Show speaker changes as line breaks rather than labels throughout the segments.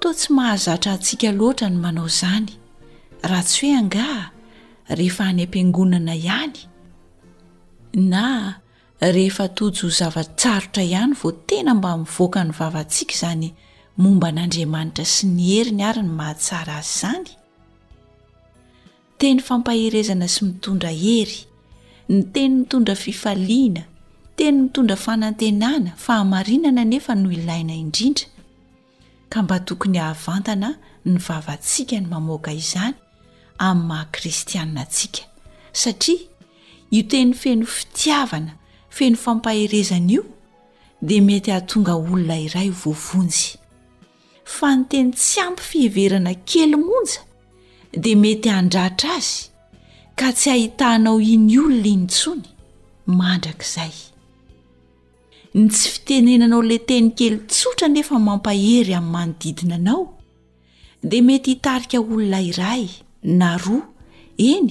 Toa tsy mahazatra antsika loatra ny manao izany, raha tsy hoe angaha rehefa any am-piangonana ihany na rehefa tojo zava-tsarotra ihany vao tena mba mivoaka ny vavantsika izany momba an'Andriamanitra sy ny heriny ary ny mahatsara azy izany? teny fampaherezana sy mitondra hery, ny teny mitondra fifaliana, teny mitondra fanantenana, fahamarinana anefa no ilaina indrindra, ka mba tokony hahavantana ny vavantsika ny mamoaka izany amin'ny maha kristianina antsika, satria io teny feno fitiavana, feno fampaherezana io dia mety hahatonga olona iray ho voavonjy. fa ny teny tsy ampy fiheverana kely monja dia mety handratra azy ka tsy hahitanao iny olona iny ntsony mandrakizay ny tsy fitenenanao le teny kely tsotra nefa mampahery amin'ny manodidina anao dia mety hitarika olona iray na roa eny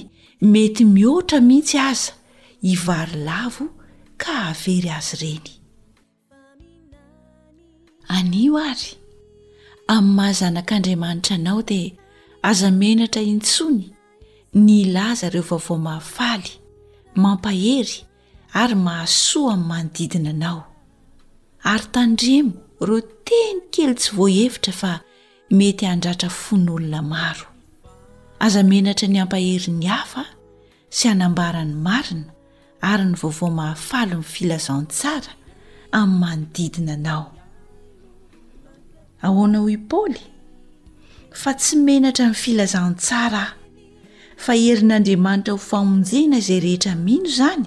mety mihoatra mihitsy aza hivarilavo ka havery azy ireny anio ary amin'ny maha zanak'andriamanitra anao dia aza menatra intsony ny hilaza ireo vaovao mahafaly mampahery ary mahasoa amin'ny manodidina anao ary tandremo ireo teny kely tsy voahevitra fa mety handratra fon'olona maro aza menatra ny hampahery ny hafa sy hanambara ny marina ary ny vaovao mahafaly ny filazantsara amin'ny manodidina anao ahoana ho i paoly fa tsy menatra ny filazantsara aho fa herin'andriamanitra ho famonjena izay rehetra mino izany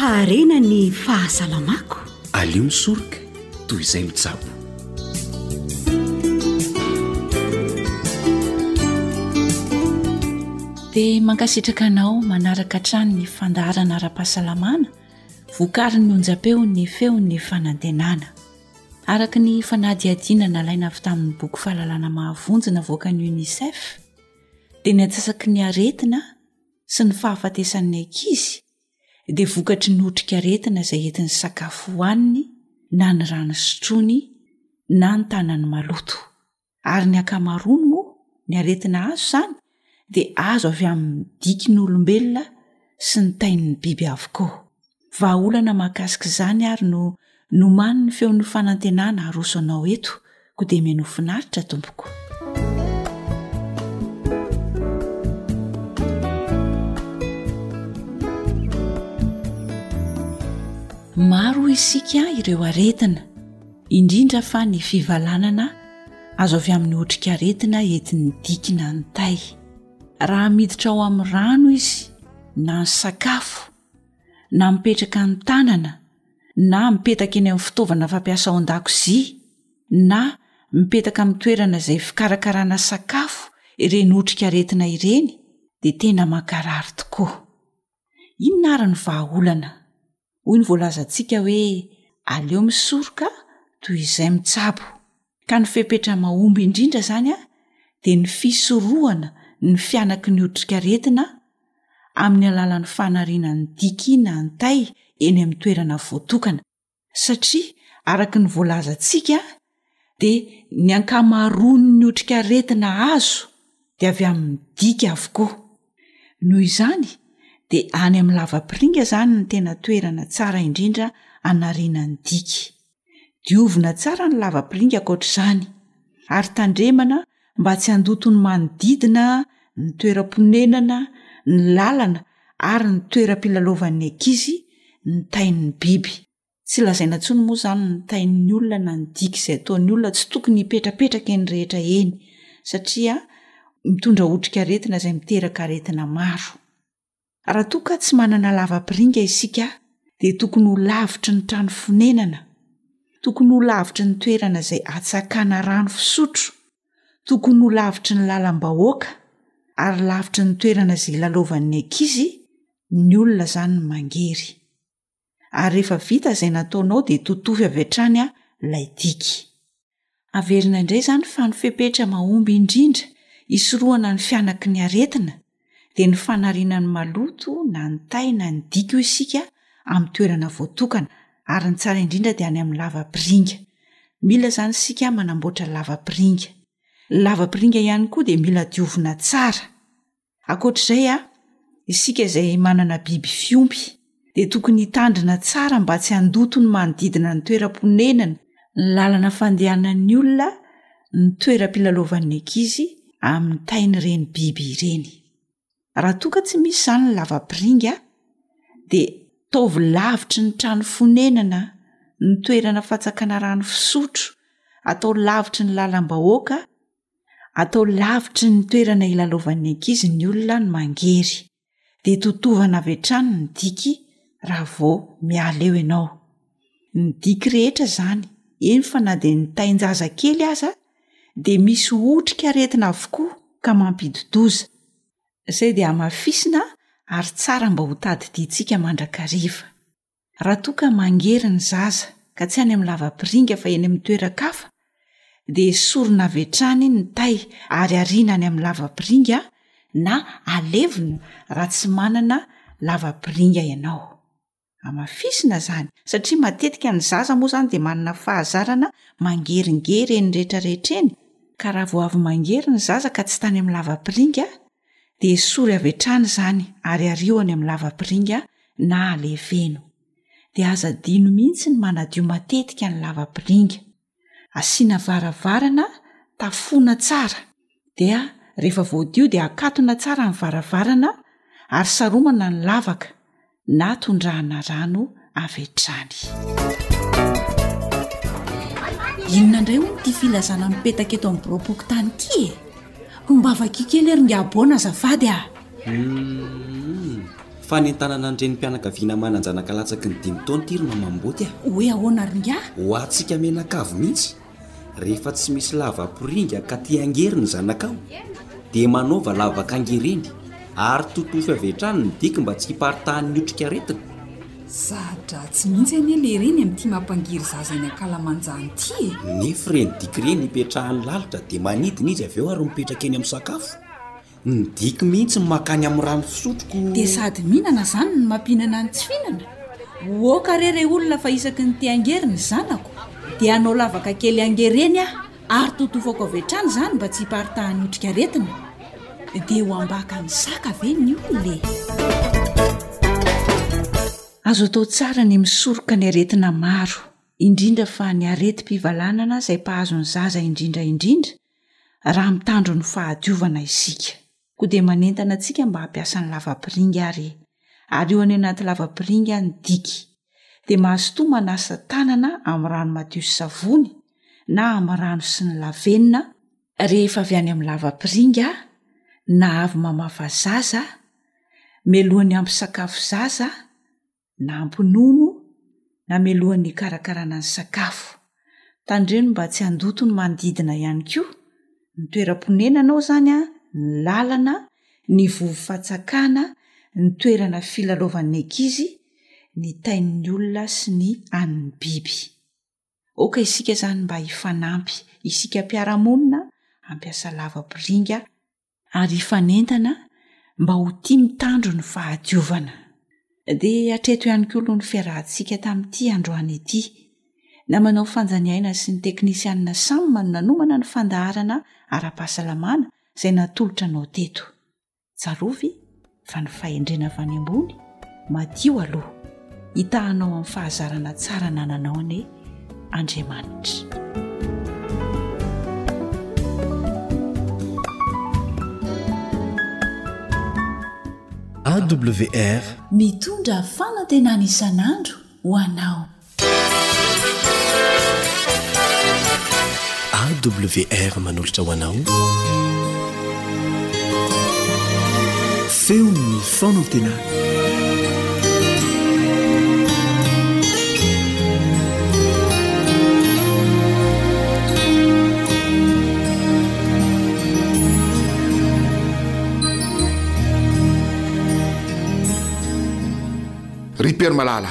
harena ny fahasalamako
aleo misoroka toy izay mitsabo
dia mankasitraka anao manaraka hatrany ny fandaharana ara-pahasalamana vokarin'ny onjam-peo ny feon'ny fanantenana Araka ny fanadihadiana nalaina avy tamin'ny boky Fahalalana Mahavonjy navoakan'ny UNICEF, dia ny antsasaky ny aretina sy ny fahafatesan'ny ankizy dia vokatry ny otrikaretina izay entin'ny sakafo hohaniny na ny rano sotroiny na ny tanany maloto. ary ny ankamaroany moa ny aretina azo izany dia azo avy amin'ny diky ny olombelona sy ny tain'ny biby avokoa vahaolana mahakasika izany ary no nomany ny feon'ny fanantenana aroso anao eto koa dia meno finaritra tompoko maro isika ireo aretina indrindra fa ny fivalanana azo avy amin'ny otrikaretina entin'ny dikina ny tay. Raha miditra ao amin'ny rano izy na ny sakafo na mipetraka ny tanana na mipetaka eny amin'ny fitaovana fampiasa ao an-dakozia na mipetaka amin'ny toerana izay fikarakarana sakafo ireny otrikaretina ireny dia tena mankarary tokoa. Inona ary ny vahaolana? Hoy ny voalazantsika hoe aleo misoroka toy izay mitsabo. Ka ny fepetra mahomby indrindra izany dia ny fisorohana ny fianaky ny otrikaretina amin'ny alalan'ny fanariana ny diky na ny tay eny amin'ny toerana voatokana. satria araka ny voalazantsika dia ny ankamaroan'ny otrikaretina azo de avy amin'ny dika avokoa noho izany dia any amin'ny lavapiringa izany ny tena toerana tsara indrindra anarina ny dika diovina tsara ny lavapiringa akoatra izany ary tandremana mba tsy handoto ny manodidina, ny toeram-ponenana, ny lalana ary ny toeram-pilalaovan'ny ankizy ny tain'ny biby. Tsy lazaina intsony moa izany ny tain'ny olona na ny diky izay ataon'ny olona. Tsy tokony hipetrapetraka eny rehetra eny satria mitondra otrikaretina izay miteraka aretina maro. Raha toa ka tsy manana lava-piringa isika, dia tokony ho lavitry ny trano fonenana, tokony ho lavitry ny toerana izay atsakana rano fisotro, tokony ho lavitry ny lalam-bahoaka, ary lavitry ny toerana izay ilalaovan'ny ankizy ny olona izany ny mangery. ary rehefa vita izay nataonao dia totovy avy hatrany a lay diky averina indray izany fa ny fepetra mahomby indrindra isorohana ny fianaky ny aretina dia ny fanariana ny maloto na ny taina ny diko isika amin'ny toerana voatokana ary ny tsara indrindra dia any amin'ny lavapiringa mila izany isika manamboatra lavapiringa lavapiringa ihany koa dia mila diovina tsara Ankoatr'izay, isika izay manana biby fiompy dia tokony hitandrina tsara mba tsy handoto ny manodidina ny toeram-ponenany, ny lalana fandehanan'ny olona, ny toeram-pilalaovan'ny ankizy amin'ny tain'ireny biby ireny. Raha toa ka tsy misy izany ny lavapiringa dia ataovy lavitry ny trano fonenana, ny toerana fatsakana rano fisotro, atao lavitry ny lalam-bahoaka Atao lavitry ny toerana ilalovan'ny ankizy ny olona ny mangery, dia totovana avy hatrany ny diky raha vao miala eo ianao. Ny diky rehetra izany, eny fa na dia ny tain-jazakely aza, dia misy otrikaretina avokoa ka mampidi-doza. Izay dia hamafisina ary tsara mba hotadidiantsika mandrakariva. Raha toa ka mangery ny zaza ka tsy any amin'ny lavapiringa fa eny amin'ny toeran-kafa, dia esorina avy hatrany ny tay ary ariana any amin'ny lavapiringa na alevina raha tsy manana lavapiringa ianao. Amafisina izany, satria matetika ny zaza moa izany dia manana fahazarana mangeringery eny rehetra rehetra eny, ka raha vao avy mangery ny zaza ka tsy tany amin'ny lavapiringa dia esory avy hatrany izany ary ario any amin'ny lava-piringa na aleveno dia aza dino mihitsy ny manadio matetika ny lava-piringa asiana varavarana tafona tsara dia rehefa voadio dia akatona tsara ny varavarana ary saromana ny lavaka na tondrahana rano avy hatrany.
Inona indray hono ity filazana mipetaka eto amin'ny biraom-pokontany ity e hombavakio kely ary ngy aboana azafady
ah hmm, fanentanana ny renim-pianakaviana manan-janaka latsaky ny dimy taona ity ry mamamboty a
hoe ahoana ry ngy a
ho antsika menakavy mihitsy Rehefa tsy misy lavapiringa ka te hangery ny zanakao dia manaova lavaka angereny ary totofy avy hatrany ny diky mba tsy hiparitahan'ny
otrikaretina. Za-dratsy mihitsy anie le reny amin'ity maha mpangery zaza any ankalamanjana ity e!
Nefa ireny diky ireny ipetrahany lalitra dia manidina izy avy eo ary mipetraka eny amin'ny sakafo. Midika mihitsy ny mankany amin'ny rano fisotro ko.
Dia sady mihinana izany no mampihinana ny tsy fihinana? Oka re re olona fa isaky ny te hangery ny zanako dia hanao lavaka kely hangereny aho ary totofako avy hatrany izany mba tsy hiparitahan'ny otrikaretina. Dia ho ambaka ny saka ve ny olona e?
Azo atao tsara ny misoroka ny aretina maro, indrindra fa ny aretim-pivalanana izay mpahazo ny zaza indrindra indrindra, raha mitandro ny fahadiovana isika. Koa dia manentana antsika mba hampiasa ny lavapiringa ary. Ary eo any anaty lavapiringa ny diky. Dia mazotoa manasa tanana amin'ny rano madio sy savony na amin'ny rano sy ny lavenona, rehefa avy any amin'ny lavapiringa na avy mamafa zaza, mialoha ny hampisakafo zaza, nampinono namelohany nikarakarana ny sakafo. Tandremo mba tsy handoto ny manodidina ihany koa, ny toeram-ponenanao izany an, ny lalana, ny vovo fatsakana, ny toerana filalaovan'ny ankizy, ny tain'ny olona sy ny an'ny biby. Aoka isika izany mba hifanampy, isika mpiara-monina, hampiasa lava-piringa ary hifanentana mba ho tia mitandro ny fahadiovana. Dia hatreto ihany koa aloha ny fiarahantsika tamin'ity androany ity. Namanao fanjaniaina sy ny teknisianina samy man nanomana ny fandaharana ara-pahasalamana izay natolotra anao teto. Tsarovy? fa ny fahendrena avy any ambony madio aloha hitahanao amin'ny fahazarana tsara nananao anie Andriamanitra.
AWR
mitondra fanantenana isan'andro ho anao.
AWR manolotra ho anao feon'ny fanantenana.
Ry Père malala.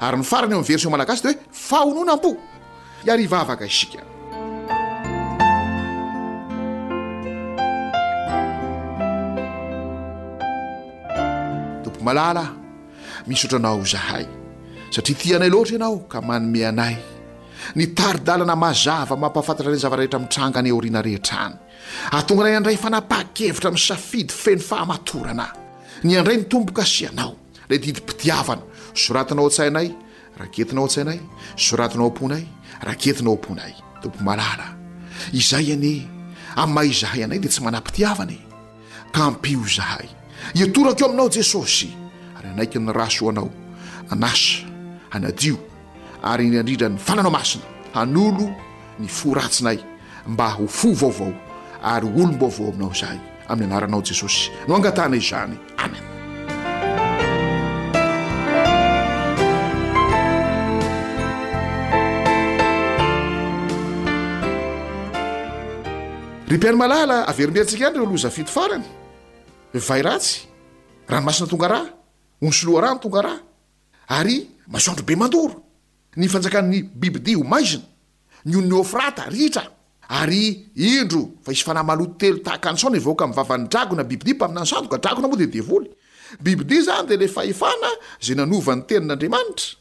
Ary ny farany eo amin'ny version malagasy dia hoe fahononam-po. Hiary hivavaka isika. Tompoko malala, misaotra anao izahay satria tia anay loatra ianao ka manome anay ny tari-dalana mazava mampahafantatra ireny zava-rehetra mitranga any aoriana rehetra any. Ahatonga anay handray fanapahan-kevitra amin'ny safidy feno fahamatorana. Ny handray ny tombo-kasianao. Ilay didim-pitiavana, soratana ao an-tsainay, raketina ao an-tsainay, soratana ao am-ponay, raketina ao am-ponay. Tompo malala, izay anie, amin'ny maha izahay anay dia tsy manam-pitiavana e! Ka ampio izahay. Hitoraka eo Aminao Jesosy, ary hanaiky ny raso ho Anao. Anasa, hanadio. ary indrindra indrindra ny fananao masina hanolo ny fo ratsinay mba ho fo vaovao ary ho olom-baovao aminao izahay amin'ny anaranao Jesosy no angatahana izany amen ry mpiaino malala averimbe antsika any ireo loza fito farany vay ratsy ranomasina tonga raha onsoloha rano tonga raha Ary masoandro be mandoro, ny fanjakan'ny bibidia ho maizina, ny onin'i Eofrata ritra, ary indro fa hisy fanahy maloto telo tahaka ny saona hivoaka amin'ny vavan'ny dragona, bibidia, mpaminany sandoka, dragona moa dia devoly. Bibidia izany dia ilay fahefana izay nanova ny tenin'Andriamanitra,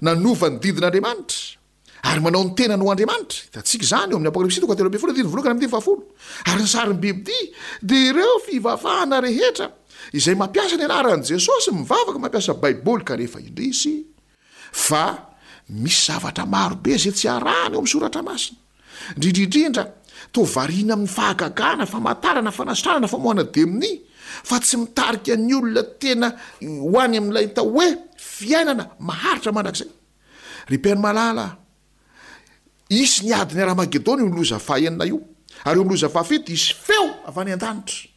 nanova ny didin'Andriamanitra. Ary manao ny tenany ho andriamanitra. Hitantsika izany eo amin'ny Apokalypsy toko fahatelo ambin'ny folo andininy voalokany amin'ny teny fahafolo. Ary ny sarim-bibidy dia ireo fivavahana rehetra izay mampiasa ny anaran'i Jesosy mivavaka mampiasa Baiboly kanefa indrisy fa misy zavatra maro be izay tsy arahana eo amin'ny soratra masina. Indrindra indrindra, toa variana amin'ny fahagagana, famantarana, fanasitranana, famoahana demony fa tsy mitarika ny olona tena ho any amin'ilay atao hoe fiainana maharitra mandrakizay. Ry mpihaino malala a! Hisy ny adin'i Haramagedona io loza fahenina io, ary eo amin'ny loza fahafito hisy feo avy any an-danitra,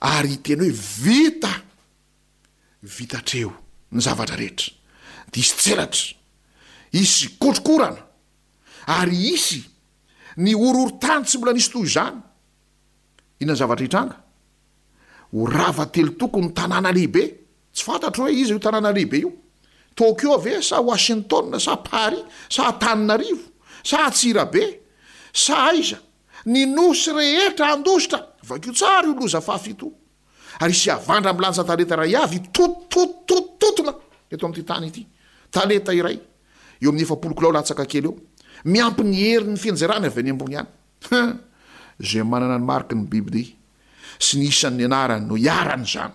ary hiteny hoe, Vita! Vita hatreo ny zavatra rehetra, dia hisy tselatra, hisy kotrokorana, ary hisy ny horohorontany tsy mbola nisy toy izany. Inona ny zavatra hitranga? Ho rava telo toko ny tanàna lehibe. Tsy fantatro hoe iza io tanàna lehibe io. Tokyo ve sa Washington sa Paris sa Antananarivo sa Antsirabe sa aiza? Ny nosy rehetra handositra! Vakio tsara io loza fahafito io ary hisy havandra milanja talenta iray avy hitototototototona eto amin'ity tany ity. Talenta iray eo amin'ny efapolo kilao latsaka kely eo. Miampy ny herin'ny fianjerany avy any ambony any. Hum! Izay manana ny mariky ny BBD sy ny isan'ny anarany no iharan'izany.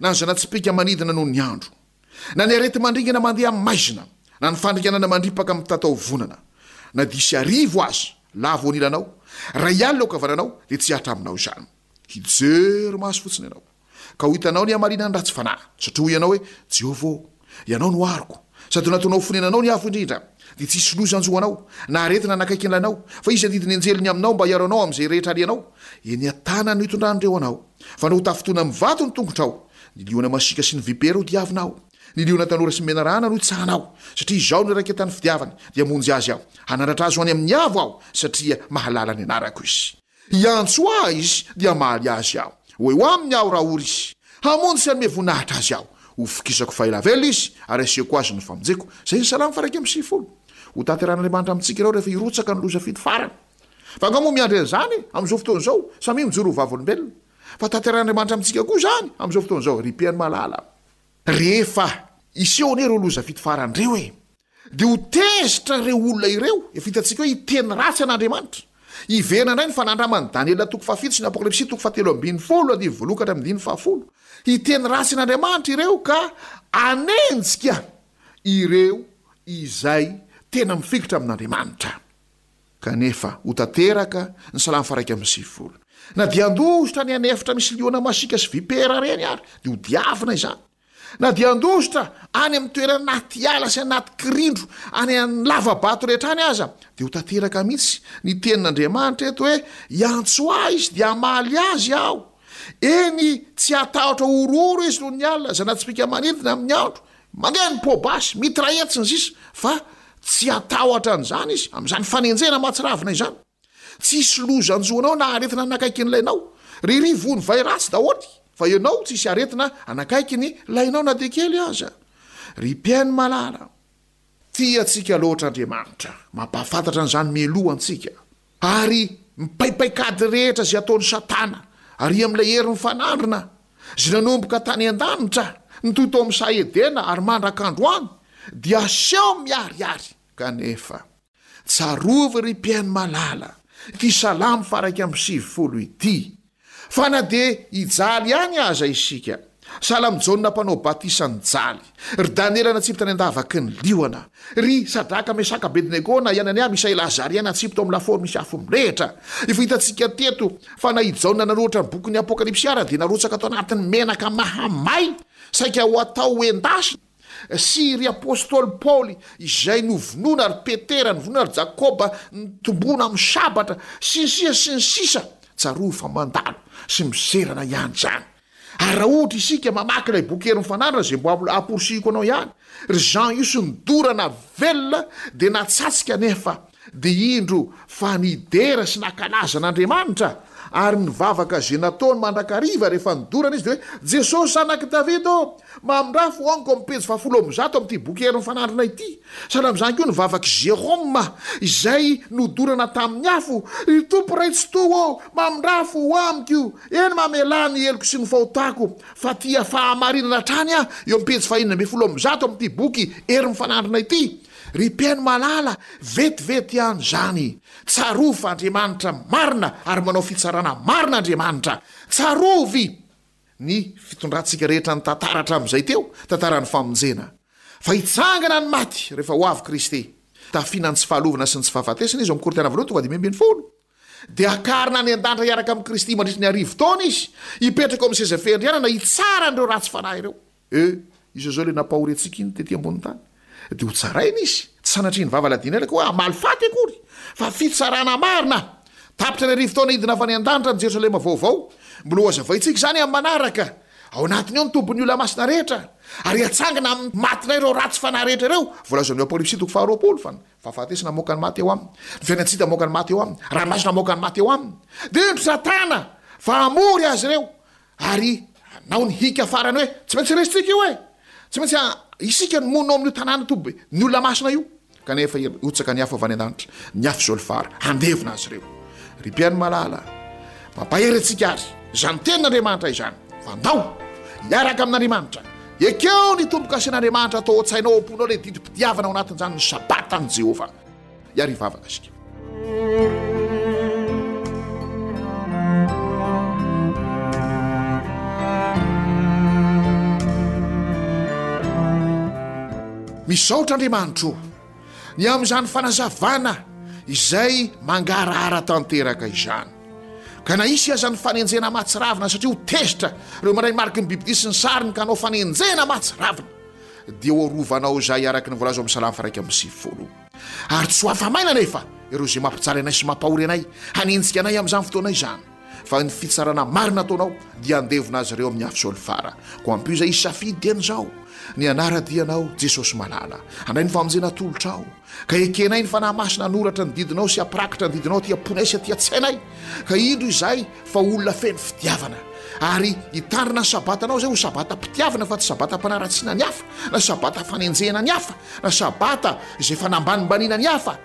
na ny zana-tsipìka manidina noho ny andro, na ny areti-mandringana mandeha amin'ny maizina, na ny fandringanana mandripaka mitatao vonana, na dia hisy arivo aza lavo eo anilanao, iray alina eo ankavananao, dia tsy hihatra aminao izany. Hijery maso fotsiny ianao, ka ho hitanao ny hamaliana ny ratsy fanahy, satria hoy ianao hoe, Jehovah ô! Ianao no aroko, sady nataonao fonenanao ny Avo Indrindra, dia tsy hisy loza hanjo anao, na aretina hanakaiky ny lainao, fa hisy adidin'ny anjeliny aminao mba hiaro anao amin'izay rehetra alehanao, eny an-tanany no hitondran'ireo anao, fa na hotafintohina amin'ny vato ny tongotrao, ny liona masiaka sy ny vipera ho diavinao, ny liona tanora sy ny menarana no hitsaranao, satria Izaho no iraiketan'ny fitiavany, dia hamonjy azy Aho, hanandratra azy ho any amin'ny Avo Aho, satria mahalala ny anarako izy. Hiantso Ahy izy, dia hamaly azy Aho. Ho eo aminy Aho raha ory izy. Hamonjy sy hanome voninahitra azy Aho. Ho fokisako fa ela velona izy, ary hasehoko azy ny famonjeko. Izay ny Salamo faha-iraika amby sivifolo. Ho tanterahin'Andriamanitra amintsika ireo rehefa hirotsaka ny loza fito farany. Fa angaha moa miandry an'izany amin'izao fotoana izao? Samia mijoro ho vavolombelona. Fa tanterahin'Andriamanitra amintsika koa izany amin'izao fotoana izao, ry mpihaino malala. Rehefa hiseho anie ireo loza fito farany ireo e! Dia ho tezitra ireo olona ireo, efa hitantsika hoe hiteny ratsy an'Andriamanitra. Hiverina indray ny fanandraman'i Daniela toko fahafito sy ny Apokalypsy toko fahatelo ambin'ny folo andinin'ny voaloha ka hatramin'ny andininy fahafolo. Hiteny ratsy an'Andriamanitra ireo ka hanenjika ireo izay tena mifikitra amin'Andriamanitra. Kanefa ho tanteraka ny Salamo faha-iraika amby sivifolo. Na dia handositra any an'efitra misy liona masiaka sy vipera ireny ary dia ho diavina izany. Na dia handositra any amin'ny toerana anaty ala sy anaty kirindro any amin'ny lava-bato rehetra any aza, dia ho tanteraka mihitsy ny tenin'Andriamanitra eto hoe, Hiantso ahy izy, dia hamaly azy aho. Eny, tsy hatahotra horohoro izy noho ny alina, zana-tsipìka manidina amin'ny andro, mandeha mipoa basy, mitra etsy, ny sisa, fa tsy hatahotra an'izany izy, amin'izany fanenjehana mahatsiravina izany. Tsy hisy loza hanjo anao na aretina hanakaiky ny lainao. Rirỳ voan'ny vay ratsy daholo fa ianao tsy hisy aretina hanakaiky ny lainao na dia kely aza. Ry mpihaino malala, tia antsika loatra Andriamanitra. Mampahafantatra an'izany mialoha antsika ary mipaipaik'ady rehetra izay ataon'i Satana àry amin'ilay hery mifanandrina izay nanomboka tany an-danitra, nitohy tao amin'ny saha Edena ary mandrak'androany dia aseho miharihary. Kanefa. Tsarovy ry mpihaino malala ity salamo faharaika amby sivifolo ity, fa na dia hijaly ihany aza isika, Salamo Jaona mpanao batisa nijaly, ry Daniela natsipy tany an-davaky ny liona, ry Sadraka, Mesaka, Abednego, na i Anania, Misaela, Azaria natsipy tao amin'ny lafaoro misy afo mirehitra. Efa hitantsika teto fa na i Jaona nanoratra ny bokin'ny Apokalypsy ara dia narotsaka tao anatin'ny menaka mahamay saika ho atao endasina. Sy ry Apostoly Paoly izay novonoina, ry Petera novonoina, ry Jakoba nitombona amin'ny sabatra, sy ny sisa sy ny sisa. Tsarovy fa mandalo sy miserana ihany izany. Ary raha ohatra isika mamaky ilay boky Herin'ny Fanandrana izay mbo amporisihiko anao ihany, ry Jean io sy ny dorana velona dia natsatsika nefa Dia indro fa nidera sy nankalaza an'Andriamanitra, ary nivavaka izay nataony mandrakariva rehefa nidorana izy dia hoe, Jesosy zanak'i Davida ô, mamindrafo amiko amin'ny pejy fahafolo amby zato amin'ity boky herin'ny fanandrina ity. Sahala amin'izany koa ny vavak'i Jérôme izay nodorana tamin'ny afo, Ry Tompo Ray Tsitoha ô, mamindrafo ho amiko, eny mamelà ny heloko sy ny fahotako, fa tia fahamarinana hatrany aho eo amin'ny pejy fahenina ambin'ny folo amby zato amin'ity boky herin'ny fanandrina ity. Ry mpihaino malala, vetivety ihany izany. Tsarovy fa Andriamanitra marina ary manao fitsarana marina Andriamanitra. Tsarovy ny fitondrantsika rehetra nitantara hatramin'izay teo, tantaran'ny famonjena. Fa hitsangana ny maty rehefa ho avy Kristy. Tafiana ny tsy fahalovana sy ny tsy fahafatesana Izy ao amin'ny Korintiana Voalohany, tonga dimy ambin'ny folo. dia hakarina any an-danitra hiaraka amin'i Kristy mandritra ny arivo taona izy, hipetraka ao amin'ny seza fiandrianana hitsara an'ireo ratsy fanahy ireo. E, izy izao ilay nampahory antsika iny tetỳ ambonin'ny tany. Dia hotsaraina izy, tsy sanatria ny vava ladiana ilay ka hoe hamaly faty akory, fa fitsarana marina. Tapitra ny arivo taona hidina avy any an-danitra ny Jerosalema vaovao. Mbola hohazavaintsika izany amin'ny manaraka. Ao anatiny ao ny tobin'ny olona masina rehetra, ary hatsangana amin'ny maty indray ireo ratsy fanahy rehetra ireo, voalazan'io Apokalypsy toko faharoapolo, fa ny. Fahafatesana mamoaka ny maty ao aminy, ny fiainan-tsy-hita mamoaka ny maty ao aminy, ranomasina mamoaka ny maty ao aminy. Dia indro Satana fa hamory azy ireo ary hanao ny hika farany hoe tsy maintsy resintsika io e! Tsy maintsy a- isika no monina ao amin'io tanàna toby be ny olona masina io. Kanefa i- hotsaka ny afo avy any an-danitra, ny afo zolfara, handevona azy ireo. Ry mpihaino malala, mampahery antsika àry izany tenin'Andriamanitra izany. Fandao, hiaraka amin'Andriamanitra. Ekeo ny tombo-kasen'Andriamanitra atao an-tsainao ao am-ponao ilay didim-pitiavana ao anatin'izany ny sabatan'i Jehovah. Hiary hivavaka isika. Misaotra Andriamanitro. Ny amin'izany fanazavana izay mangarahara tanteraka izany, ka na hisy aza ny fanenjehana mahatsiravina satria ho tezitra ireo mandray mariky ny bibidia sy ny sariny ka hanao fanenjehana mahatsiravina, dia ho arovanao izahay araka ny voalaza ao amin'ny Salamo faha-iraika amby sivifolo. Ary tsy ho afa-maina anefa ireo izay mampijaly anay sy mampahory anay hanenjika anay amin'izany fotoana izany. fa ny fitsarana marina ataonao dia andevona azy ireo amin'ny afo solfara ko ampio izay isafidy dia nizao ny anara-dianao jesosy malala handray ny famonjena atolotrao ka ekenay ny fanahy masina hanoratra ny didinao sy hamprakitra ny didinao aty am-ponay sy aty an-tsainay ka indro izay fa olona feno fitiavana ary hitandrina ny sabatanao izay ho sabata mpitiavana fa tsy sabata mpanaratsiana ny hafa na sabata fanenjehana ny hafa na sabata izay fanambanimbaniana ny hafa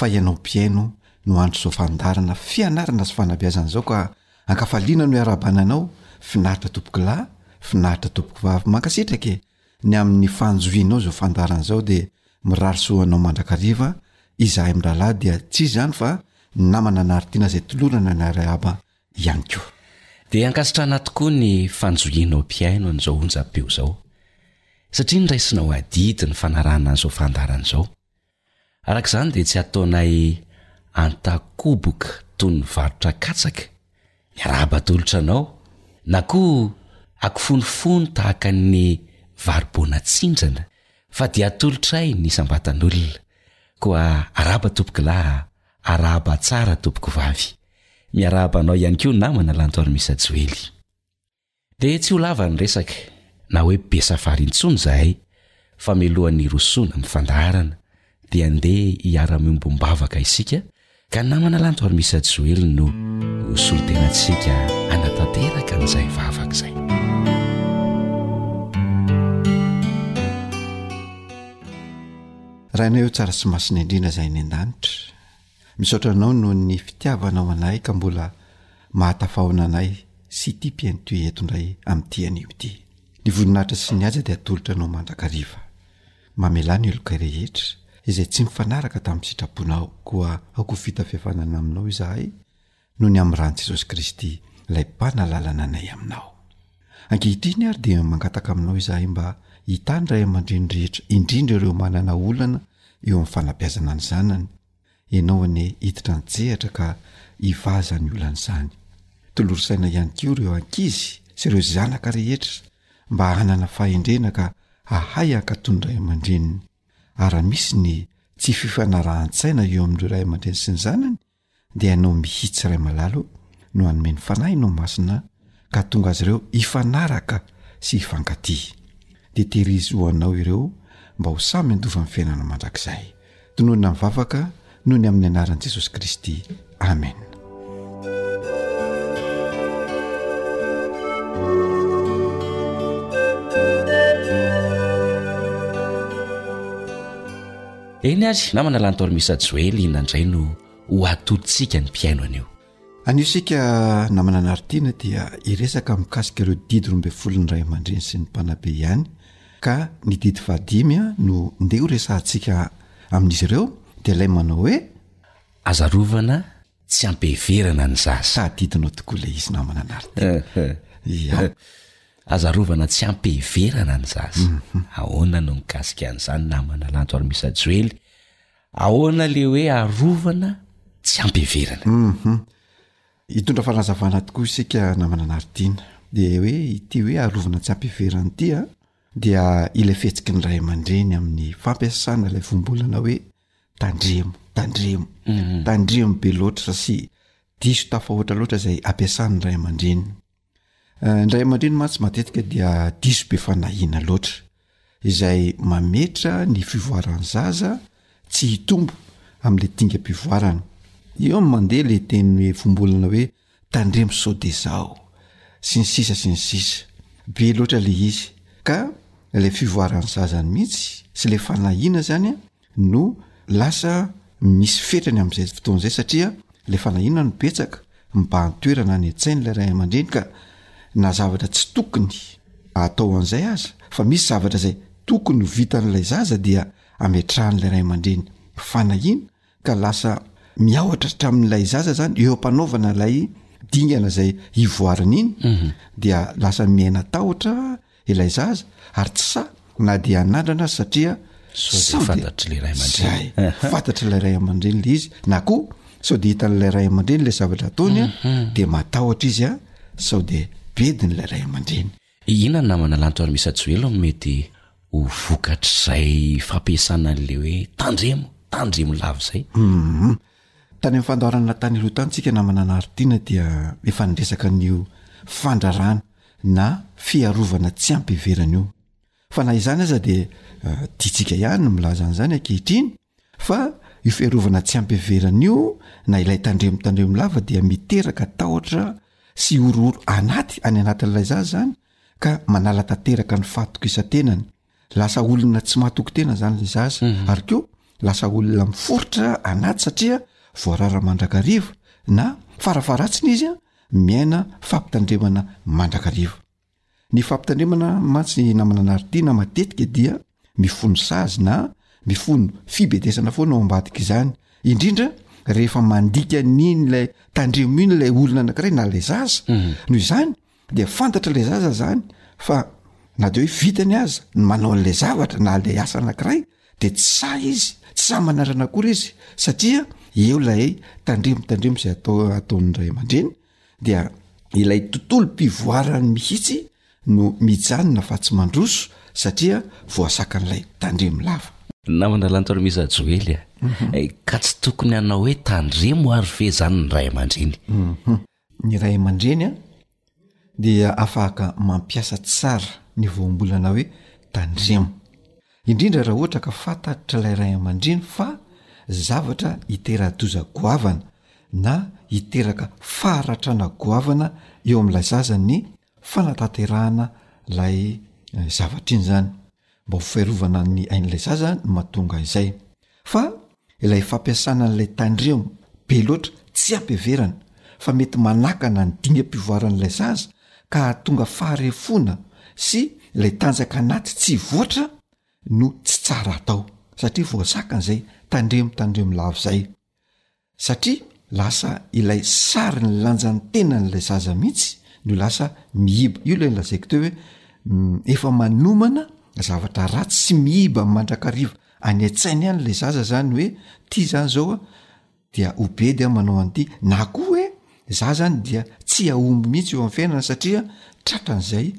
fa
ianao mpihaino no andro izao fandaharana fianarana sy fanabeazana izao ka ankafaliana no iarahabana anao finaritra tompokolahy finaritra tompokovavy mankasitraka e ny amin'ny fanjohianao izao fandaharana izao dia mirary soa anao mandrakariva izahay mirahalahy dia tsy izy izany fa ny namana anaritiana izay tolorana ny arahaba ihany koa
Dia ankasitrahana tokoa ny fanjohianao mpihaino an'izao onjam-peo izao satria ny raisinao adidy ny fanarahana an'izao fandaharana izao. Araka izany dia tsy ataonay an-takoboka toy ny varotra katsaka ny arahaba atolotra anao na koa akofonifono tahaka ny varoboana atsindrana fa dia atolotray ny isam-batan'olona. Koa arahaba tompokolahy a! Arahaba tsara tompokovavy! Miarahaba anao ihany koa namana Lantorimisa Joely. Dia tsy ho lava ny resaka, na hoe be safari intsony izahay, fa mialohan'ny hirosoana amin'ny fandaharana, dia andeha hiara-miombom-bavaka isika, ka namana Lanto ary Misa Joely no ho solontenantsika hanatanteraka an'izay vavaka izay.
Rainay o Tsara sy Masina indrindra izay any an-danitra. Misaotra anao noho ny fitiavanao anay ka mbola mahatafaona anay sy ity mpihaino-toy eto indray amin'ity anio ity. Ny voninahitra sy ny haja dia atolotra anao mandrakariva. Mamelà ny helokay rehetra izay tsy mifanaraka tamin'ny sitraponao, koa aoka ho vita fihavanana aminao izahay, noho ny amin'ny ran'i Jesosy Kristy, ilay Mpana lalana anay aminao. Ankehitriny ary dia mangataka aminao izahay mba hitan ny ray aman-dreny rehetra, indrindra ireo manana olana eo amin'ny fanabeazana ny zanany, ianao anie hiditra an-tsehatra ka hivaha izany olana izany. Tolory saina ihany koa ireo ankizy sy ireo zanaka rehetra mba hanana fahendrena ka hahay hankatò ny ray aman-dreniny, ary raha misy ny tsy fifanarahan-tsaina eo amin'ireo ray aman-dreny sy ny zanany, dia ianao mihitsy Ray malalo no hanome ny Fanahinao Masina ka hatonga azy ireo hifanaraka sy hifankatia. Dia tehirizo ho Anao ireo mba ho samy handova ny fiainana mandrakizay. Tononina ny vavaka noho ny amin'ny anaran'i Jesosy Kristy. Amen.
Eny ary, namana Lantormisa Joely inona indray no ho atodintsika ny mpihaino anio?
Anio isika namana Nartiana dia hiresaka mikasika ireo didy roa ambin'ny folon'ny ray aman-dreny sy ny mpanabe ihany ka ny didy fahadimy no ndeha ho resahantsika amin'izy ireo dia ilay manao hoe
Aza arovana tsy ampiheverana ny zaza.
Tadidinao tokoa ilay izy namana Nartiana.
Ia. Aza arovana tsy ampy hiverana ny zaza. Ahoana no mikasika an'izany namana Lanto ary Misa Joely? Ahoana le hoe arovana tsy ampy
hiverana? Hitondra fanazavana tokoa isika namana Nardina. Dia hoe ity hoe arovana tsy ampy hiverana ity a, dia ilay fihetsiky ny ray aman-dreny amin'ny fampiasana ilay voambolana hoe tandremo, tandremo, tandremo be loatra sy diso tafahoatra loatra izay ampiasan'ny ray aman-dreny. Ny ray aman-dreny mantsy matetika dia diso be fanahiana loatra, izay mametra ny fivoaran'ny zaza tsy hitombo amin'le dingam-pivoarany. Eo no mandeha le teny hoe voambolana hoe tandremo sao de zao sy ny sisa sy ny sisa. Be loatra le izy ka le fivoaran'ny zazany mihitsy sy le fanahiana zany a! no lasa misy fetrany amin'izay fotoana izay satria ilay fanahiana no betsaka, mibahan-toerana any an-tsain' ilay ray aman-dreny ka na zavatra tsy tokony atao an'izay aza fa misy zavatra izay tokony ho vitan'ilay zaza dia ametrahan'ilay ray aman-dreny fanahiana ka lasa miahotra hatramin'ilay zaza izany eo am-panaovana ilay dingana izay hivoarany iny dia lasa miaina tahotra ilay zaza ary tsy sahy na dia hanandrana azy satria
sao
fantatr' ilay ray aman-dreny le izy na koa sao de hitan'ilay ray aman-dreny lay zavatra ataony a mhm. de matahotra izy a sao de bediny ilay ray aman-dreny
ina na manalanto ary misa joelo no mety ho vokatr'izay fampiasana an'le hoe tandremo tandremo lava izay
mhm. Tany amin'ny fandaorana tany aloha tany tsika namana Anaritiana dia efa niresaka an'io fandrarana na fiarovana tsy ampy ivelany io. Fa na izany aza dia tiantsika ihany ny milaza an'izany ankehitriny fa io fiarovana tsy ampy ivelany io na ilay tandremo tandremo lava dia miteraka tahotra sy horohoro anaty any anatin'ilay zaza izany ka manala tanteraka ny fahatokisa-tenany. Lasa olona tsy mahatoky tena zany le zaza ary ko lasa olona miforitra anaty satria voarara mandrakariva na farafaharatsiny izy a miaina fampitandremana mandrakariva. Ny fampitandremana mantsy namana Nardina matetika dia mifono sazy na mifono fibedesana foana ao ambadik'izany indrindra rehefa mandika an'iny ilay tandremo iny ilay olona anankiray na ilay zaza. Noho izany dia fantatra ilay zaza zany fa na de hoe vitany aza ny manao an'ilay zavatra na lay asa anakiray de tsy sahy izy tsy sahy manarana akory izy satria eo lay tandremo tandremo zay atao ataon'ny ray aman-dreny dia ilay tontolo mpivoarany mihitsy no mijanona fa tsy mandroso satria voasakan'ilay tandremo lava
namana lantorimisa joely a
mhm.
eh, ka tsy tokony hanao hoe tandremo ary fehzany ny ray aman-dreny
mhm. Ny ray aman-dreny dia afaka mampiasa tsara ny voambolana hoe tandremo, indrindra raha ohatra ka fantatr'ilay ray aman-dreny fa zavatra hitera-doza goavana na hiteraka faharatrana goavana eo amin'ilay zaza ny fanatanterahana ilay zavatra iny zany mba ho fiarovana ny ain'ilay zaza no mahatonga izay fa ilay fampiasana an'ilay tandremo be loatra tsy ampiheverana fa mety manakana ny dingam-pivoaran'ilay zaza ka hahatonga faharefoana sy ilay tanjaka anaty tsy voatra no tsy tsara atao satria voazakana izay tandremo tandremo lava izay Satria lasa ilay sarin'ny lanjan'ny tenan'ilay zaza mihitsy no lasa mihiba. Io ilay nolazaiko teo hoe efa manomana zavatra ratsy sy mihiba mandrakariva any an-tsainy any ilay zaza zany hoe ty zany zao a dia ho be dia manao an'ity na koa hoe za zany dia tsy ahomby mihitsy eo amin'ny fiainana satria tratran'izay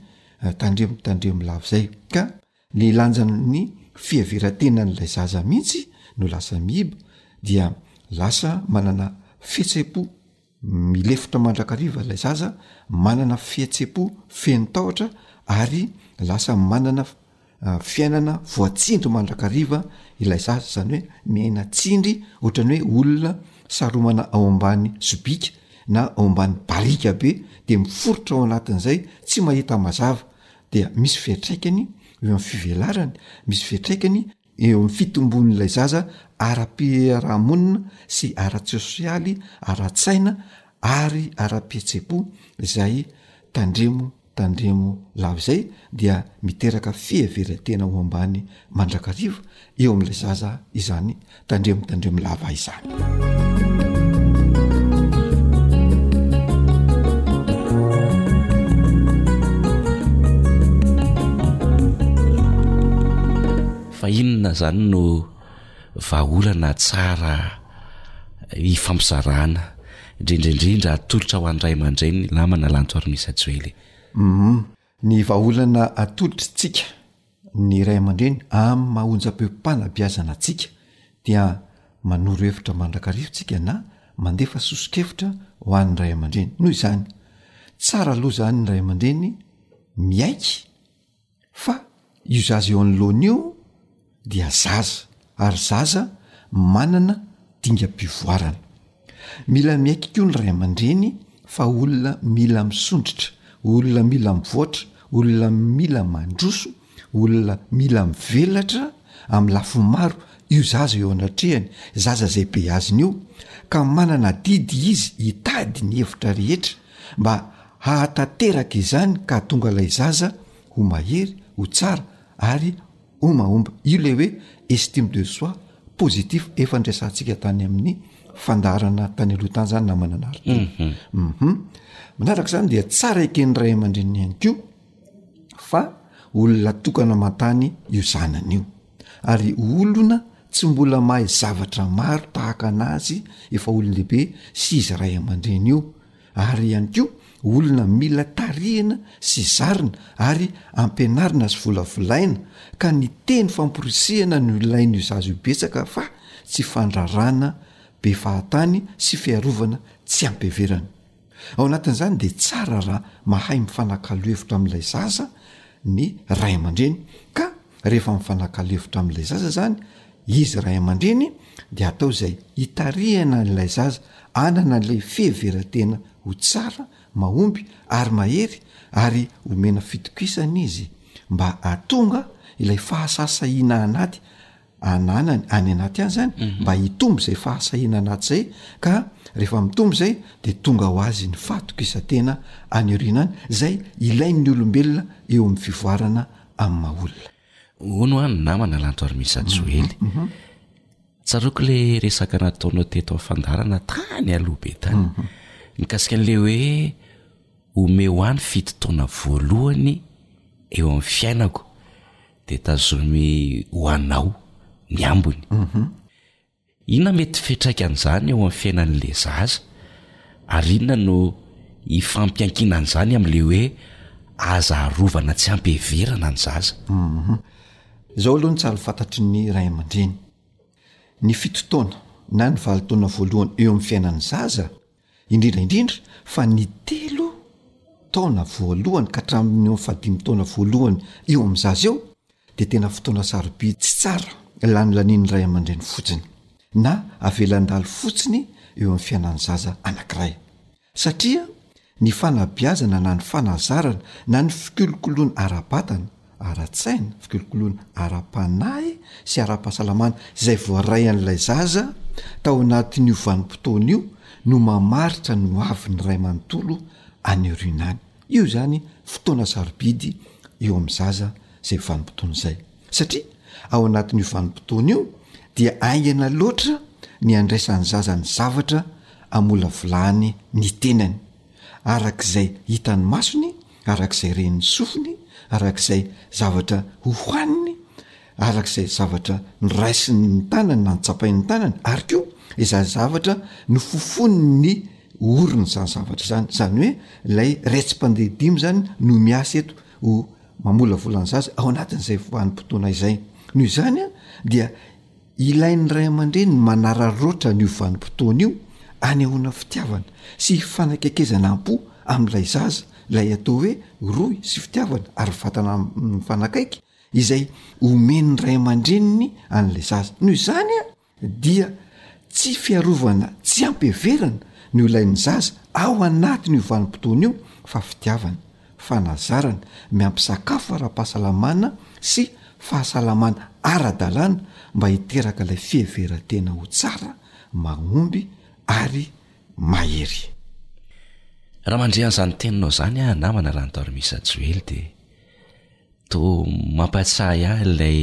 tandremo tandremo lava izay ka Ny lanjan'ny fiheveran-tenan'ilay zaza mihitsy no lasa miiba dia lasa manana fihetseham-po milefitra mandrakariva ilay zaza, manana fihetseham-po feno tahotra ary lasa manana fiainana voatsindry mandrakariva ilay zaza, izany hoe miaina tsindry ohatran'ny hoe olona saromana ao ambany sobika na ao ambany barika be de miforitra ao anatin'izay tsy mahita mazava dia misy fiatraikany eo amin'ny fivelarany, misy fiatraikany eo amin'ny fitombon'ilay zaza ara-piarahamonina sy ara-tsosialy, ara-tsaina ary ara-pihetseham-po izay tandremo tandremo lava izay dia miteraka fiheveran-tena ho ambany mandrakariva eo amin'ilay zaza izany Tandremo tandremo lava izany.
fa inona zany no vahaolana tsara ifampizarana indrindrindrindra atolotra ho an'ray aman-dreny lamana lanto ary misa joely
um Ny vahaolana atolotr'tsika ny ray aman-dreny amin'ny maha onjam-peom-panabeazana antsika dia manoro hevitra mandrakariva tsika na mandefa soso-kevitra ho an'ny ray aman-dreny. Noho izany, tsara aloha izany ny ray aman-dreny miaiky fa Io zaza eo anoloana io dia zaza, ary zaza manana dingam-pivoarana. Mila miaiky koa ny ray aman-dreny fa olona mila misondrotra, olona mila mivoatra, olona mila mandroso, olona mila mivelatra amin'ny lafiny maro io zaza eo anatrehany, zaza izay beazina io, ka manana adidy izy hitady ny hevitra rehetra mba hahatanteraka izany ka hahatonga ilay zaza ho mahery, ho tsara ary ho mahomby. Io ilay hoe estime de soi positif efa niresahantsika tany amin'ny fandaharana tany aloha tany zany namana anareo. Mhm. Mhm. Manaraka izany dia tsara eken'ny ray aman-dreniny ihany koa fa olona tokana aman-tany io zanany io ary olona tsy mbola mahay zavatra maro tahaka an'azy efa olon-dehibe sy izy ray aman-dreny io ary ihany koa olona mila tarihina sy zarina ary ampianarina sy volavolaina ka ny teny famporisihana no ilain'io zaza io betsaka fa tsy fandrarana be fahatany sy fiarovana tsy ampiheverana ao anatin'izany dia tsara raha mahay mifanakalo hevitra amin'ilay zaza ny ray aman-dreny ka Rehefa mifanakalo hevitra amin'ilay zaza izany izy ray aman-dreny dia atao izay hitarihana an'ilay zaza hanana ilay fiheveran-tena ho tsara, mahomby ary mahery ary omena fitokisana izy mba hahatonga ilay fahasasahiana anaty ananany any anaty any izany mba hitombo izay fahasahiana anaty izay ka rehefa mitombo izay dia tonga ho azy ny fahatokisan-tena any aoriana any izay ilain'ny olombelona eo amin'ny fivoarana amin'ny maha
olona. Hono hoa ny namana Lanto Armisa Joely. Tsaroako ilay resaka nataonao teto amin'ny fandaharana tany aloha be tany. Mikasika an'ilay hoe omeo ahy ny fito taona voalohany eo amin'ny fiainako dia tazomy ho anao ny ambiny. Inona mety fiantraikan'izany eo amin'ny fiainan'ilay zaza, ary inona no ifampiankinan'izany amin'ilay hoe aza arovana tsy ampy heverana ny zaza?
Humm. Izao aloha no tsara fantatry ny ray aman-dreny. Ny fito taona na ny valo taona voalohany eo amin'ny fiainan'ny zaza, indrindra indrindra fa ny telo taona voalohany ka hatramin'ny eo fahadimy taona voalohany eo amin'ny zaza eo dia tena fotoana sarobidy tsy tsara lanilanian'ny ray aman-dreny fotsiny na avelan-dalo fotsiny eo amin'ny fiainan'ny zaza anankiray satria ny fanabiazana na ny fanazarana na ny fikolokoloana ara-batana ara-tsaina, fikolokoloana ara-panahy sy ara-pahasalamana izay voaray an'ilay zaza tao anatin'io vanim-potoana io no mamaritra ny hoavin'ny ray manontolo any aoriana any. Io izany fotoana sarobidy eo amin'ny zaza izay vanim-potoana izay satria ao anatin'io vanim-potoana io dia aingana loatra ny handraisan'ny zaza ny zavatra amolavolany ny tenany araka izay hitan'ny masony arak'izay ren'ny sofiny, arak'izay zavatra hohaniny, arak'izay zavatra noraisiny ny tanany na notsapainy ny tanany ary koa izany zavatra nofofony ny orony izany zavatra izany, izany hoe ilay retsi-pandeha dimy izany no miasa eto ho mamolavola ny zaza ao anatin'izay vanim-potoana izay. Noho izany dia Ilain'ny ray aman-dreny ny manararaotra an'io vanim-potoana io anehoana fitiavana sy hifanakekezana am-po amin'ilay zaza, ilay atao hoe rohy sy fitiavana ary vatana mifanakaiky izay omen'ny ray aman-dreniny an'ilay zaza. Noho izany dia tsy fiarovana tsy ampiheverana no ilain'ny zaza ao anatin'io vanim-potoana io fa fitiavana. fanazarana miampy sakafo ara-pahasalamana sy fahasalamana ara-dalàna mba hiteraka ilay fiheveran-tena ho tsara, mahomby ary mahery.
Raha mandre an'izany teninao izany aho namana Randormisa Joely dia toa mampatsiahy ahy ilay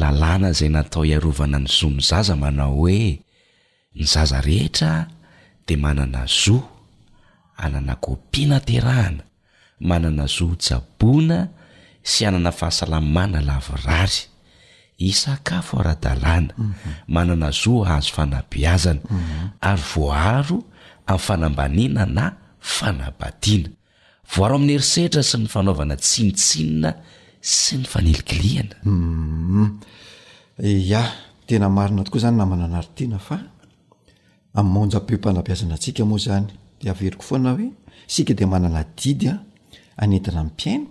lalàna izay natao hiarovana ny zon'ny zaza manao hoe, Ny zaza rehetra dia manana zo hanana kopia naterahana, manana zo hotsaboina sy hanana fahasalamana lavorary, hisakafo ara-dalàna, manana zo hahazo fanabeazana ary voaaro amin'ny fanambaniana na fanabadiana. Voaro amin'ny herisetra sy ny fanaovana tsinontsinona sy ny fanilikilihana.
Humm. Yah, tena marina tokoa izany namana Naritiana fa amin'ny maonjam-peom-panabeazana antsika moa izany dia averiko foana hoe isika dia manana adidy hanentana ny mpihaino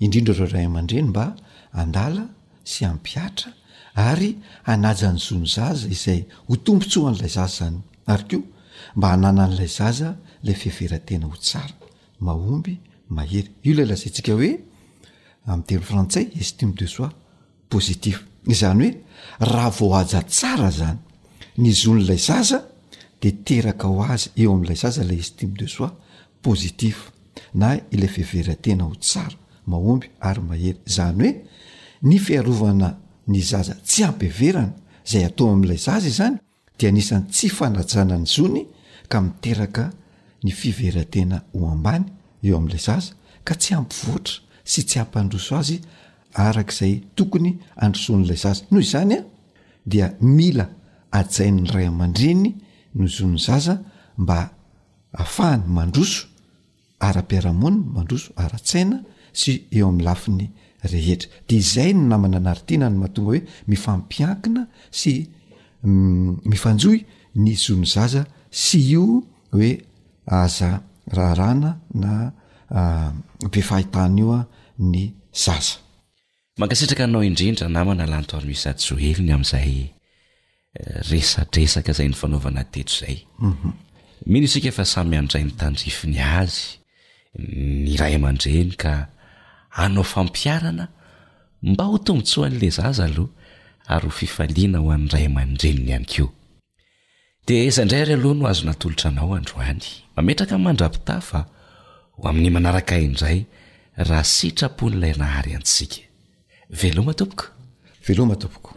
indrindra ireo ray aman-dreny mba handala sy hampihatra ary hanaja ny zon'ny zaza izay ho tombontsoan'ilay zaza izany ary koa mba hananan'ilay zaza ilay fiheveran-tena ho tsara, mahomby, mahery. Io ilay lazaintsika hoe amin'ny teny frantsay estime de soi. positif, izany hoe raha voahaja tsara izany ny zon'ilay zaza dia teraka ho azy eo amin'ilay zaza ilay estime de soi positif na ilay fiheveran-tena ho tsara, mahomby ary mahery. Izany hoe ny fiarovana ny zaza tsy hampiheverana izay atao amin'ilay zaza izany dia anisan'ny tsy fanajana ny zony ka miteraka ny fiveratena ho ambany eo amin'ilay zaza ka tsy hampivoatra sy tsy hampandroso azy araka izay tokony handrosoan'ilay zaza. Noho izany dia mila hajain'ny ray aman-dreny ny zon'ny zaza mba hahafahany mandroso ara-piarahamonina, mandroso ara-tsaina sy eo amin'ny lafiny rehetra. Dia izay no namana an'Artina no mahatonga hoe mifampiankina sy mifanjohy ny zon'ny zaza sy io hoe aza raharahana na be fahitana io ny zaza.
Mankasitraka anao indrindra namana Lanto ary Misaty Joelina amin'izay resadresaka izay nifanaovana teto izay. Mino isika fa samy handray ny tandrifiny azy ny ray aman-dreny ka hanao fampiharana mba ho tombontsoan'ilay zaza aloha ary ho fifaliana ho an'ny ray aman-dreniny ihany koa. Dia aiza indray ary aloha no azo natolotra anao androany? Mametraka ny mandrapitafa ho amin'ny manaraka indray raha sitrapon'ilay Nahary antsika. Veloma tompoko!
Veloma tompoko!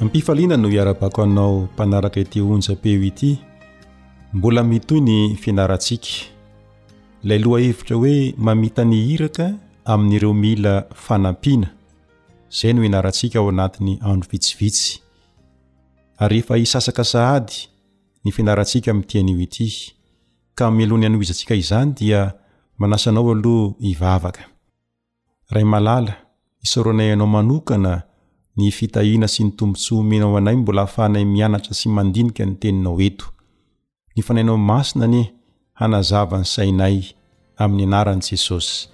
Am-pifaliana no
iarabako anao mpanaraka ity onjam-peo ity. Mbola mitohy ny fianarantsika. Ilay lohahevitra hoe mamita ny iraka amin'ireo mila fanampiana. Izay no ianarantsika ao anatin'ny andro vitsivitsy. Ary efa hisasaka sahady ny fianarantsika amin'ity anio ity. Ka mialohan'ny hanohizantsika izany dia manasa anao aloha hivavaka. Ray malala, isaoranay Anao manokana ny fitahiana sy ny tombontsoa omenao anay mbola ahafahanay mianatra sy mandinika ny Teninao eto. Ny Fanahinao Masina anie hanazava ny sainay, amin'ny anaran'i Jesosy.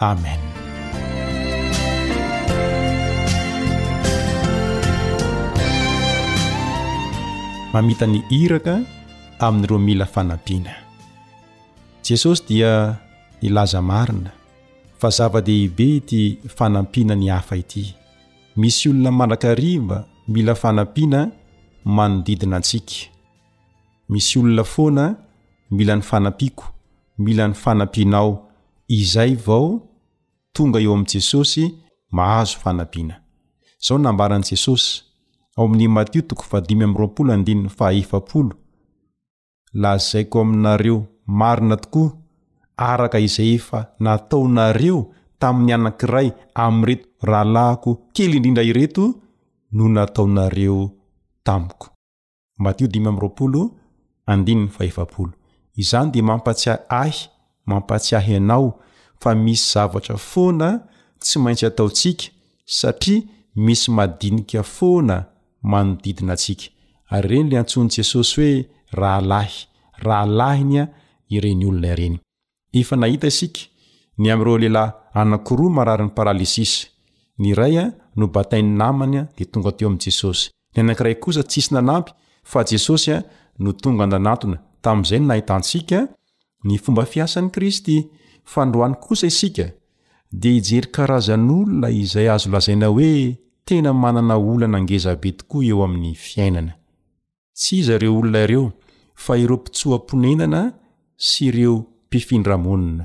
Amen. mamita ny iraka amin'ireo mila fanampiana. Jesosy dia nilaza marina fa zava-dehibe ity fanampiana ny hafa ity. Misy olona mandrakariva mila fanampiana manodidina antsika. Misy olona foana mila ny fanampiako, mila ny fanampianao, izay vao tonga eo amin'i Jesosy mahazo fanampiana. Izao no nambaran'i Jesosy, ao amin'ny Matio toko fahadimy amby roapolo andininy fahaefapolo, lazaiko aminareo marina tokoa, araka izay efa nataonareo tamin'ny anankiray amin'ireto rahalahiko kely indrindra ireto no nataonareo tamiko. Matio dimy amby roapolo, andininy fahefapolo. Izany dia mampahatsiahy ahy mampatsiahy anao fa misy zavatra foana tsy maintsy ataontsika satria misy madinika foana manodidina antsika. Ary ireny ilay antsoin'i Jesosy hoe rahalahy, rahalahiny ireny olona ireny. Efa nahita isika ny amin'ireo lehilahy anankiroa mararin'ny paralysisy. Ny iray nobatain'ny namany dia tonga teo amin'i Jesosy. Ny anankiray kosa tsisy nanampy fa Jesosy no tonga an-danatona tamin'izay no nahitantsika ny fomba fiasan'i Kristy. Fa androany kosa isika dia hijery karazan'olona izay azo lazaina hoe tena manana olana ngeza be tokoa eo amin'ny fiainana. Tsy iza ireo olona ireo fa ireo mpitsoa-ponenana sy ireo mpifindramonina.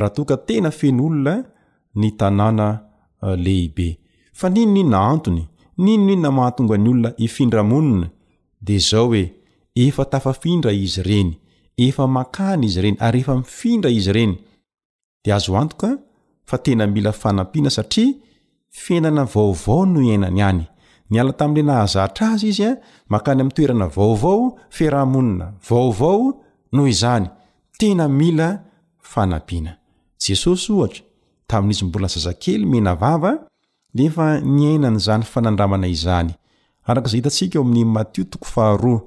raha toa ka tena feno olona ny tanàna lehibe. Fa n'inon'inona antony, n'inon'inona mahatonga ny olona hifindra monina, dia izao hoe, efa tafafindra izy ireny, efa makany izy ireny, ary efa mifindra izy ireny, dia azo antoka fa tena mila fanampiana satria Fiainana vaovao no iainany any. Niala tamin'ilay nahazatra azy izy an, makany amin'ny toerana vaovao, fiaraha-monina vaovao, noho izany, tena mila fanampiana. Jesosy, ohatra, tamin'izy mbola zazakely menavava, dia efa niaina an'izany fanandramana izany. Araka izay hitantsika ao amin'ny Matio toko faharoa,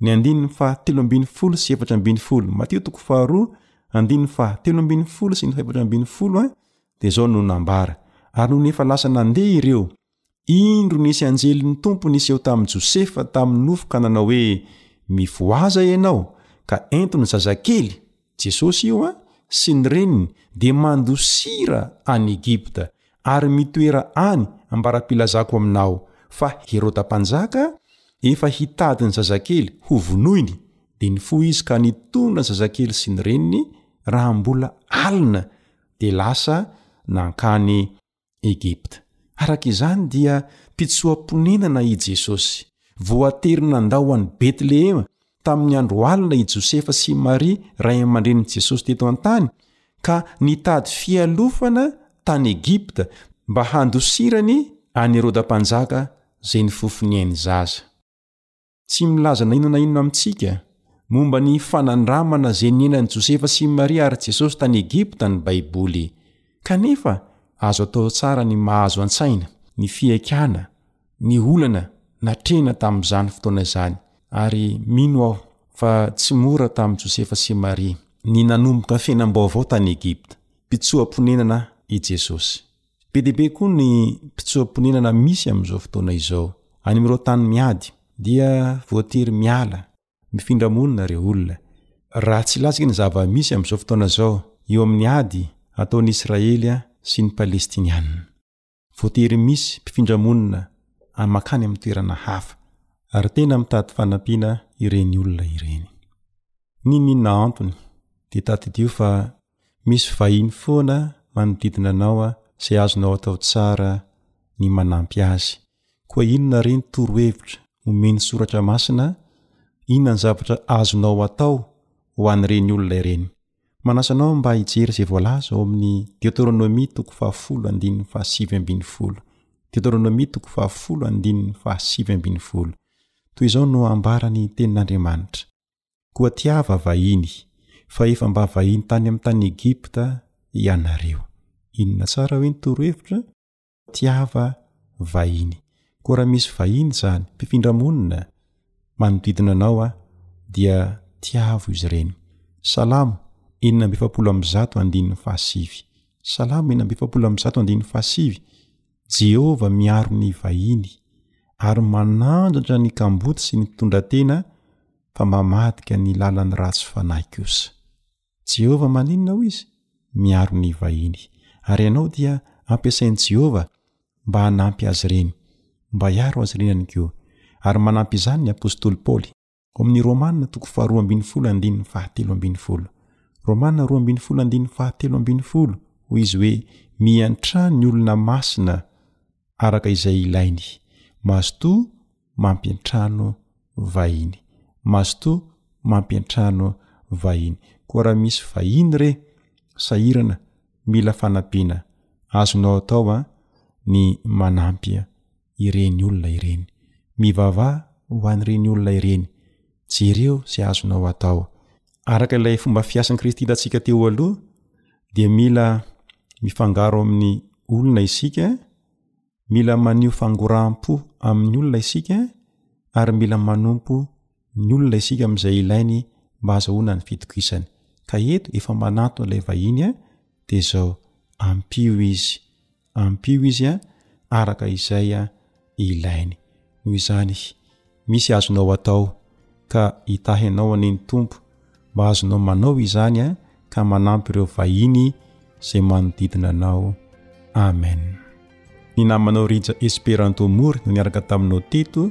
ny andininy fahatelo ambin'ny folo sy efatra ambin'ny folo. Matio toko faharoa, andininy fahatelo ambin'ny folo sy ny fahefatra ambin'ny folo an, Dia izao no nambara, Ary nony efa lasa nandeha ireo, indro nisy anjelin'ny Tompo niseho tamin'i Josefa tamin'ny nofo ka nanao hoe, Mifohaza ianao, ka ento ny zazakely, Jesosy io an, sy ny reniny, dia mandosira any Egypta, ary mitoera any ambaram-pilazako aminao, fa Heroda Mpanjaka efa hitady ny zazakely hovonoiny, dia nifoha izy ka nitondra ny zazakely sy ny reniny raha mbola alina dia lasa nankany Egypta. Araka izany dia mpitsoa-ponenana i Jesosy. Voatery nandao an'i Betlehema tamin'ny andro alina i Josefa sy Maria ray aman-drenin'i Jesosy teto an-tany, ka nitady fialofana tany Egypta mba handosirany an'i Heroda Mpanjaka izay nifofo nihaino zaza. Tsy milaza na inona na inona amintsika momba ny fanandramana izay niainan'i Josefa sy i Maria ary Jesosy tany Egypta ny Baiboly. Kanefa, azo atao tsara ny mahazo an-tsaina ny fihaikana, ny olana natrehina tamin'izany fotoana izany, ary mino aho fa tsy mora tamin'i Josefa sy Maria ny nanomboka fiainam-baovao tany Egypta. Mpitsoa-ponenana i Jesosy. Be dia be koa ny mpitsoa-ponenana misy amin'izao fotoana izao. Any amin'ireo tany miady, dia voatery miala, mifindra monina ireo olona. Raha tsy ilatsika ny zava-misy amin'izao fotoana izao, eo amin'ny ady ataon'i Israely sy ny Palestiniana. Voatery misy mpifindra monina mankany amin'ny toerana hafa, ary tena mitady fanampiana ireny olona ireny. N'inon'inona antony, dia tadidio fa Misy vahiny foana manodidina anao izay azonao atao tsara ny manampy azy. Koa inona àry ny torohevitra omen'ny soratra masina? Inona ny zavatra azonao atao ho an'ireny olona ireny? Manasa anao mba hijery izay voalaza ao amin'ny Deoteronomia toko fahafolo andininy fahasivy ambin'ny folo. Deoteronomia toko fahafolo andininy fahasivy ambin'ny folo. Toy izao no ambaran'ny Tenin'Andriamanitra. Koa tiava vahiny, fa efa mba vahiny tany amin'ny tany Egypta ianareo. Inona tsara ve ny torohevitra? Tiava vahiny. Koa raha misy vahiny izany, mpifindramonina, manodidina anao, dia tiavo izy ireny. Salamo enina amby efapolo amby zato andininy fahasivy. Salamo enina amby efapolo amby zato andininy fahasivy. Jehovah miaro ny vahiny, ary manandratra ny kamboty sy ny mpitondra tena, fa mamadika ny lalan'ny ratsy fanahy kosa. Jehovah maninona hoy izy? Miaro ny vahiny. Ary ianao dia ampiasain'i Jehovah mba hanampy azy ireny, mba hiaro azy ireny ihany koa. Ary manampy izany ny apostoly Paoly. Ao amin'ny Romana toko faharoa ambin'ny folo andininy fahatelo ambin'ny folo. Romana roa ambin'ny folo andininy fahatelo ambin'ny folo, hoy izy hoe miantra ny olona masina araka izay ilainy. Mazoto mampiantrano vahiny. Mazoto mampiantrano vahiny. Koa raha misy vahiny re, sahirana, mila fanampiana, azonao atao an, ny manampy ireny olona ireny. Mivavaha ho an'ireny olona ireny. Jereo izay azonao atao. Araka ilay fomba fiasan'i Kristy hitantsika teo aloha, dia mila mifangaro amin'ny olona isika, mila maneho fangoraham-po amin'ny olona isika, ary mila manompo ny olona isika amin'izay ilainy mba hazahoana ny fitokisany. Ka eto, efa manantona ilay vahiny, dia izao, Ampio izy. ampio izy a araka izay a ilainy noho izany misy azonao atao ka hitahinao anie ny tompo mba azonao manao izany a ka manampy ireo vahiny izay manodidina anao amen ny namanao rija esperanto mory no niaraka taminao teto